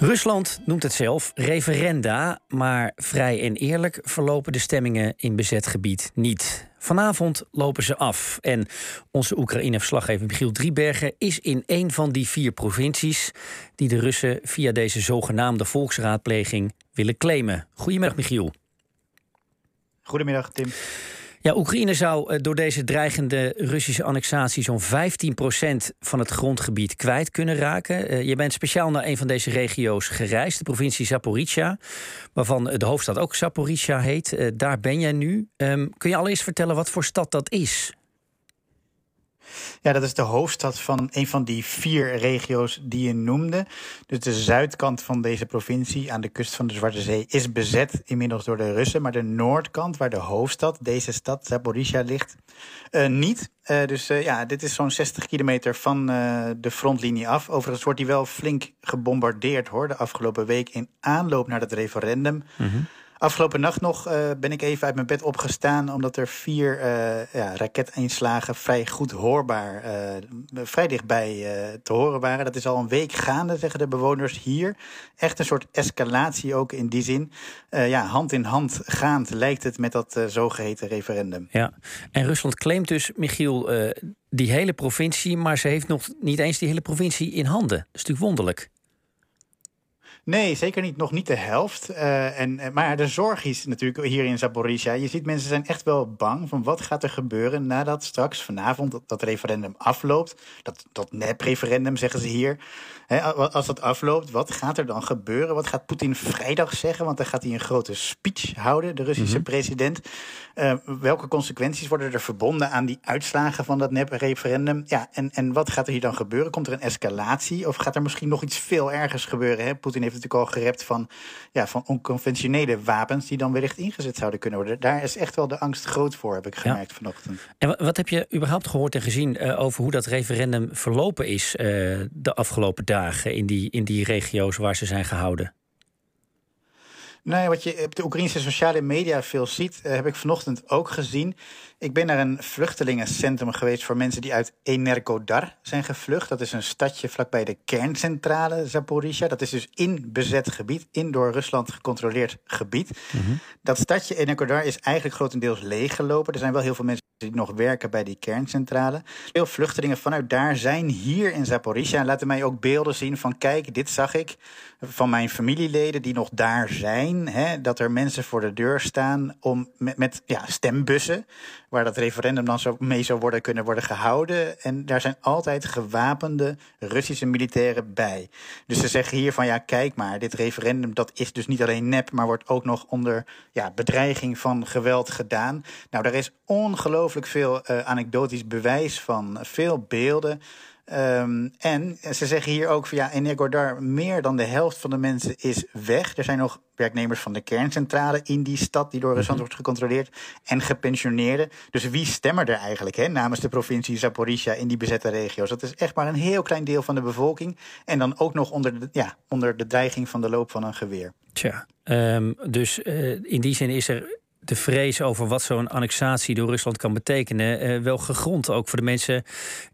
Rusland noemt het zelf referenda, maar vrij en eerlijk verlopen de stemmingen in bezet gebied niet. Vanavond lopen ze af. En onze Oekraïne-verslaggever Michiel Driebergen is in een van die vier provincies die de Russen via deze zogenaamde volksraadpleging willen claimen. Goedemiddag, Michiel. Goedemiddag, Tim. Ja, Oekraïne zou eh, door deze dreigende Russische annexatie zo'n 15% van het grondgebied kwijt kunnen raken. Eh, je bent speciaal naar een van deze regio's gereisd, de provincie Zaporizhia, waarvan de hoofdstad ook Zaporizhia heet. Eh, daar ben jij nu. Ehm, kun je allereerst vertellen wat voor stad dat is? Ja, dat is de hoofdstad van een van die vier regio's die je noemde. Dus de zuidkant van deze provincie aan de kust van de Zwarte Zee is bezet inmiddels door de Russen. Maar de noordkant, waar de hoofdstad, deze stad, Zaporizhia, ligt, uh, niet. Uh, dus uh, ja, dit is zo'n 60 kilometer van de frontlinie af. Overigens wordt die wel flink gebombardeerd hoor, de afgelopen week in aanloop naar het referendum. -hmm. Afgelopen nacht nog uh, ben ik even uit mijn bed opgestaan, omdat er vier uh, ja, raketeinslagen vrij goed hoorbaar, uh, vrij dichtbij te horen waren. Dat is al een week gaande, zeggen de bewoners hier. Echt een soort escalatie ook in die zin. ja, hand in hand gaand lijkt het met dat zogeheten referendum. Ja, en Rusland claimt dus, Michiel, die hele provincie, maar ze heeft nog niet eens die hele provincie in handen. Dat is natuurlijk wonderlijk. Nee, zeker niet. Nog niet de helft. Uh, en, maar de zorg is natuurlijk hier in Zaporizhia. Je ziet mensen zijn echt wel bang van wat gaat er gebeuren nadat straks vanavond dat, dat referendum afloopt. Dat, dat nep-referendum zeggen ze hier. He, als dat afloopt, wat gaat er dan gebeuren? Wat gaat Poetin vrijdag zeggen? Want dan gaat hij een grote speech houden, de Russische mm -hmm. president. Uh, welke consequenties worden er verbonden aan die uitslagen van dat nep-referendum? Ja, en, en wat gaat er hier dan gebeuren? Komt er een escalatie? Of gaat er misschien nog iets veel ergers gebeuren? Hè? Poetin heeft natuurlijk al gerept van, ja, van onconventionele wapens die dan wellicht ingezet zouden kunnen worden. Daar is echt wel de angst groot voor, heb ik gemerkt ja. vanochtend. En wat heb je überhaupt gehoord en gezien uh, over hoe dat referendum verlopen is uh, de afgelopen dagen in die, in die regio's waar ze zijn gehouden? Nee, wat je op de Oekraïnse sociale media veel ziet, uh, heb ik vanochtend ook gezien. Ik ben naar een vluchtelingencentrum geweest voor mensen die uit Energodar zijn gevlucht. Dat is een stadje vlakbij de kerncentrale Zaporizhia. Dat is dus in bezet gebied, in door Rusland gecontroleerd gebied. Mm -hmm. Dat stadje Energodar is eigenlijk grotendeels leeggelopen. Er zijn wel heel veel mensen die nog werken bij die kerncentrale. Veel vluchtelingen vanuit daar zijn hier in Zaporizhia. En laten mij ook beelden zien van kijk, dit zag ik van mijn familieleden die nog daar zijn. Hè, dat er mensen voor de deur staan om met, met ja, stembussen waar dat referendum dan zo mee zou worden kunnen worden gehouden. En daar zijn altijd gewapende Russische militairen bij. Dus ze zeggen hier van ja, kijk maar, dit referendum dat is dus niet alleen nep, maar wordt ook nog onder ja, bedreiging van geweld gedaan. Nou, daar is ongelooflijk veel uh, anekdotisch bewijs van, veel beelden. Um, en ze zeggen hier ook van ja, in Ecuador meer dan de helft van de mensen is weg. Er zijn nog werknemers van de kerncentrale in die stad die door Rusland wordt gecontroleerd en gepensioneerden. Dus wie stemmen er eigenlijk hè, namens de provincie Zaporizhia in die bezette regio's? Dat is echt maar een heel klein deel van de bevolking. En dan ook nog onder de, ja, onder de dreiging van de loop van een geweer. Tja, um, dus uh, in die zin is er de vrees over wat zo'n annexatie door Rusland kan betekenen, uh, wel gegrond ook voor de mensen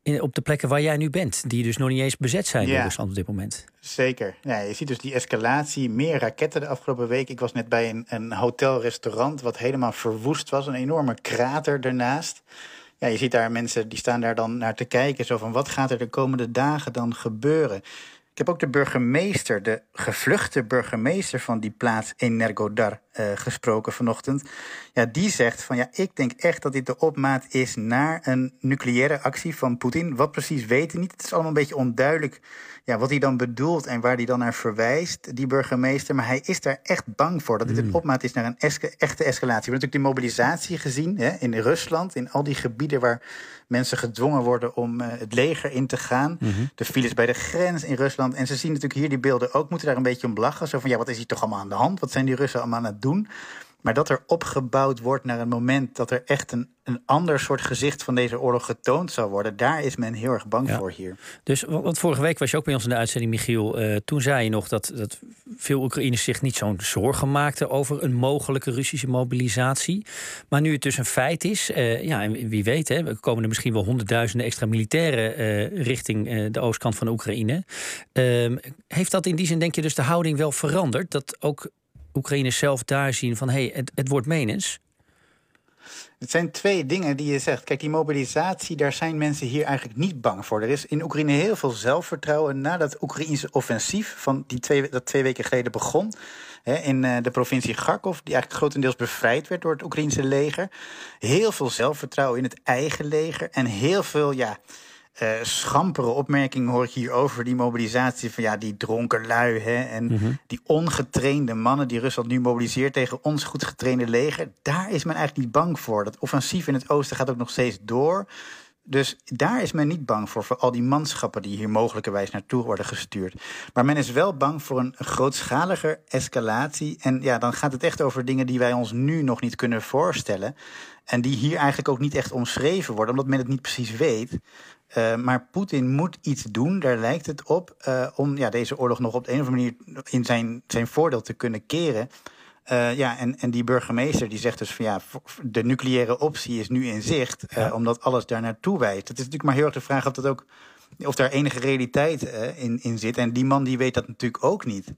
in, op de plekken waar jij nu bent, die dus nog niet eens bezet zijn ja, door Rusland op dit moment. Zeker. Ja, je ziet dus die escalatie, meer raketten de afgelopen week. Ik was net bij een, een hotelrestaurant wat helemaal verwoest was, een enorme krater ernaast. Ja, je ziet daar mensen die staan daar dan naar te kijken, zo van wat gaat er de komende dagen dan gebeuren? Ik heb ook de burgemeester, de gevluchte burgemeester van die plaats Energodar, uh, gesproken vanochtend. Ja, die zegt van ja, ik denk echt dat dit de opmaat is naar een nucleaire actie van Poetin. Wat precies weten we niet. Het is allemaal een beetje onduidelijk ja, wat hij dan bedoelt en waar hij dan naar verwijst, die burgemeester. Maar hij is daar echt bang voor dat dit een opmaat is naar een eske, echte escalatie. We hebben natuurlijk die mobilisatie gezien hè, in Rusland, in al die gebieden waar mensen gedwongen worden om uh, het leger in te gaan. Mm -hmm. De files bij de grens in Rusland. En ze zien natuurlijk hier die beelden ook, moeten daar een beetje om lachen. Zo van ja, wat is hier toch allemaal aan de hand? Wat zijn die Russen allemaal aan het doen? Maar dat er opgebouwd wordt naar een moment dat er echt een, een ander soort gezicht van deze oorlog getoond zou worden, daar is men heel erg bang ja. voor hier. Dus, want vorige week was je ook bij ons in de uitzending, Michiel. Uh, toen zei je nog dat, dat veel Oekraïners zich niet zo'n zorgen maakten over een mogelijke Russische mobilisatie. Maar nu het dus een feit is, uh, ja, en wie weet, hè, komen er misschien wel honderdduizenden extra militairen uh, richting uh, de oostkant van Oekraïne. Ehm, heeft dat in die zin, denk je, dus de houding wel veranderd? Dat ook Oekraïners zelf daar zien van hé, hey, het, het wordt menens? Het zijn twee dingen die je zegt. Kijk, die mobilisatie, daar zijn mensen hier eigenlijk niet bang voor. Er is in Oekraïne heel veel zelfvertrouwen na dat Oekraïnse offensief van die twee, dat twee weken geleden begon. Hè, in uh, de provincie Kharkov, die eigenlijk grotendeels bevrijd werd door het Oekraïnse leger. Heel veel zelfvertrouwen in het eigen leger en heel veel, ja uh, schampere opmerkingen hoor ik hier over die mobilisatie van ja, die dronken lui hè, en mhm. die ongetrainde mannen die Rusland nu mobiliseert tegen ons goed getrainde leger. Daar is men eigenlijk niet bang voor. Dat offensief in het oosten gaat ook nog steeds door. Dus daar is men niet bang voor, voor al die manschappen die hier mogelijkerwijs naartoe worden gestuurd. Maar men is wel bang voor een grootschaliger escalatie. En ja, dan gaat het echt over dingen die wij ons nu nog niet kunnen voorstellen. En die hier eigenlijk ook niet echt omschreven worden, omdat men het niet precies weet. Uh, maar Poetin moet iets doen, daar lijkt het op, uh, om ja, deze oorlog nog op de een of andere manier in zijn, zijn voordeel te kunnen keren. Uh, ja, en, en die burgemeester die zegt dus van ja, de nucleaire optie is nu in zicht, ja. omdat alles daar naartoe wijst. Het is natuurlijk maar heel erg de vraag of dat ook of daar enige realiteit in, in zit. En die man die weet dat natuurlijk ook niet.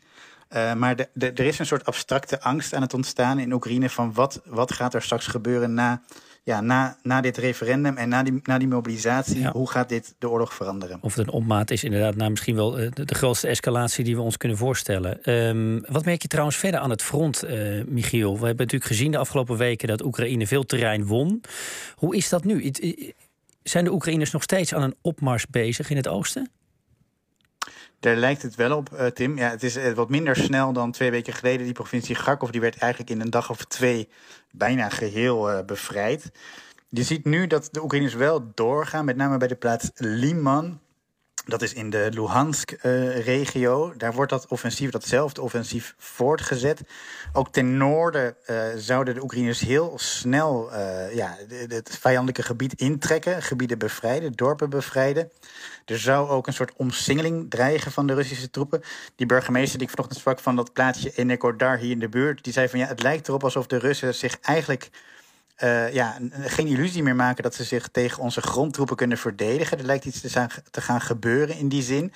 Maar de, de, er is een soort abstracte angst aan het ontstaan in Oekraïne van wat, wat gaat er straks gebeuren na ja, na, na dit referendum en na die, na die mobilisatie, hoe gaat dit de oorlog veranderen? Of het een opmaat is inderdaad nou, misschien wel eh, de, de, grootste escalatie die we ons kunnen voorstellen. Um, wat merk je trouwens verder aan het front, uh, Michiel? We hebben natuurlijk gezien de afgelopen weken dat Oekraïne veel terrein won. Hoe is dat nu? Zijn de Oekraïners nog steeds aan een opmars bezig in het oosten? Daar lijkt het wel op, uh, Tim. Ja, het is uh, wat minder snel dan twee weken geleden. Die provincie Kharkov die werd eigenlijk in een dag of twee bijna geheel uh, bevrijd. Je ziet nu dat de Oekraïners wel doorgaan, met name bij de plaats Liman. Dat is in de Luhansk-regio. Daar wordt dat offensief, datzelfde offensief, voortgezet. Ook ten noorden zouden de Oekraïners heel snel ja, het vijandelijke gebied intrekken, gebieden bevrijden, dorpen bevrijden. Er zou ook een soort omsingeling dreigen van de Russische troepen. Die burgemeester die ik vanochtend sprak van dat plaatsje Enekodar hier in de buurt, die zei van ja, het lijkt erop alsof de Russen zich eigenlijk uh, ja, geen illusie meer maken dat ze zich tegen onze grondtroepen kunnen verdedigen. Er lijkt iets te, gaan gebeuren in die zin.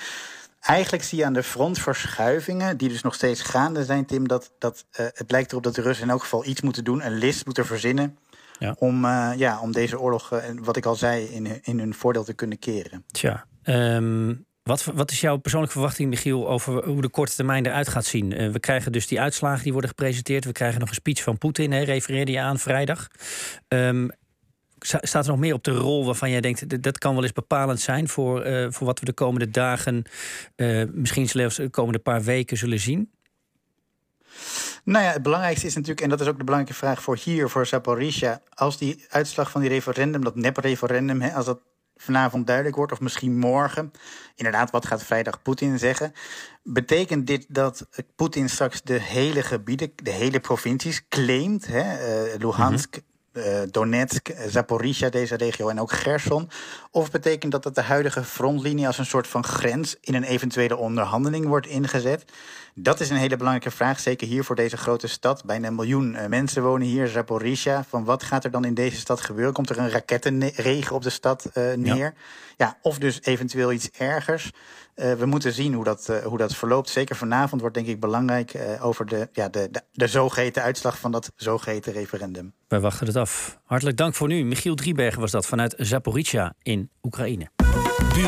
Eigenlijk zie je aan de frontverschuivingen, die dus nog steeds gaande zijn, Tim, dat, dat uh, het lijkt erop dat de Russen in elk geval iets moeten doen, een list moeten verzinnen. Ja. Om, uh, ja, om deze oorlog, wat ik al zei, in, in hun voordeel te kunnen keren. Tja, um, wat, wat is jouw persoonlijke verwachting, Michiel, over hoe de korte termijn eruit gaat zien? Uh, we krijgen dus die uitslagen die worden gepresenteerd. We krijgen nog een speech van Poetin, refereerde je aan vrijdag. Um, staat er nog meer op de rol waarvan jij denkt dat kan wel eens bepalend zijn voor, uh, voor wat we de komende dagen, uh, misschien zelfs de komende paar weken zullen zien? Nou ja, het belangrijkste is natuurlijk, en dat is ook de belangrijke vraag voor hier, voor Zaporizhia. Als die uitslag van die referendum, dat nep-referendum, als dat vanavond duidelijk wordt, of misschien morgen. Inderdaad, wat gaat vrijdag Poetin zeggen? Betekent dit dat Poetin straks de hele gebieden, de hele provincies claimt? Hè? Uh, Luhansk, mm Donetsk, Zaporizhia, deze regio en ook Gerson? Of betekent dat dat de huidige frontlinie als een soort van grens in een eventuele onderhandeling wordt ingezet? Dat is een hele belangrijke vraag, zeker hier voor deze grote stad. Bijna een miljoen uh, mensen wonen hier, Zaporizhia. Van wat gaat er dan in deze stad gebeuren? Komt er een rakettenregen op de stad uh, neer? Ja. ja. of dus eventueel iets ergers. Uh, we moeten zien hoe dat, hoe dat verloopt. Zeker vanavond wordt denk ik belangrijk over de, ja, de, de, de uitslag van dat zogeheten referendum. Wij wachten het af. Hartelijk dank voor nu. Michiel Driebergen was dat vanuit Zaporizhia in Oekraïne.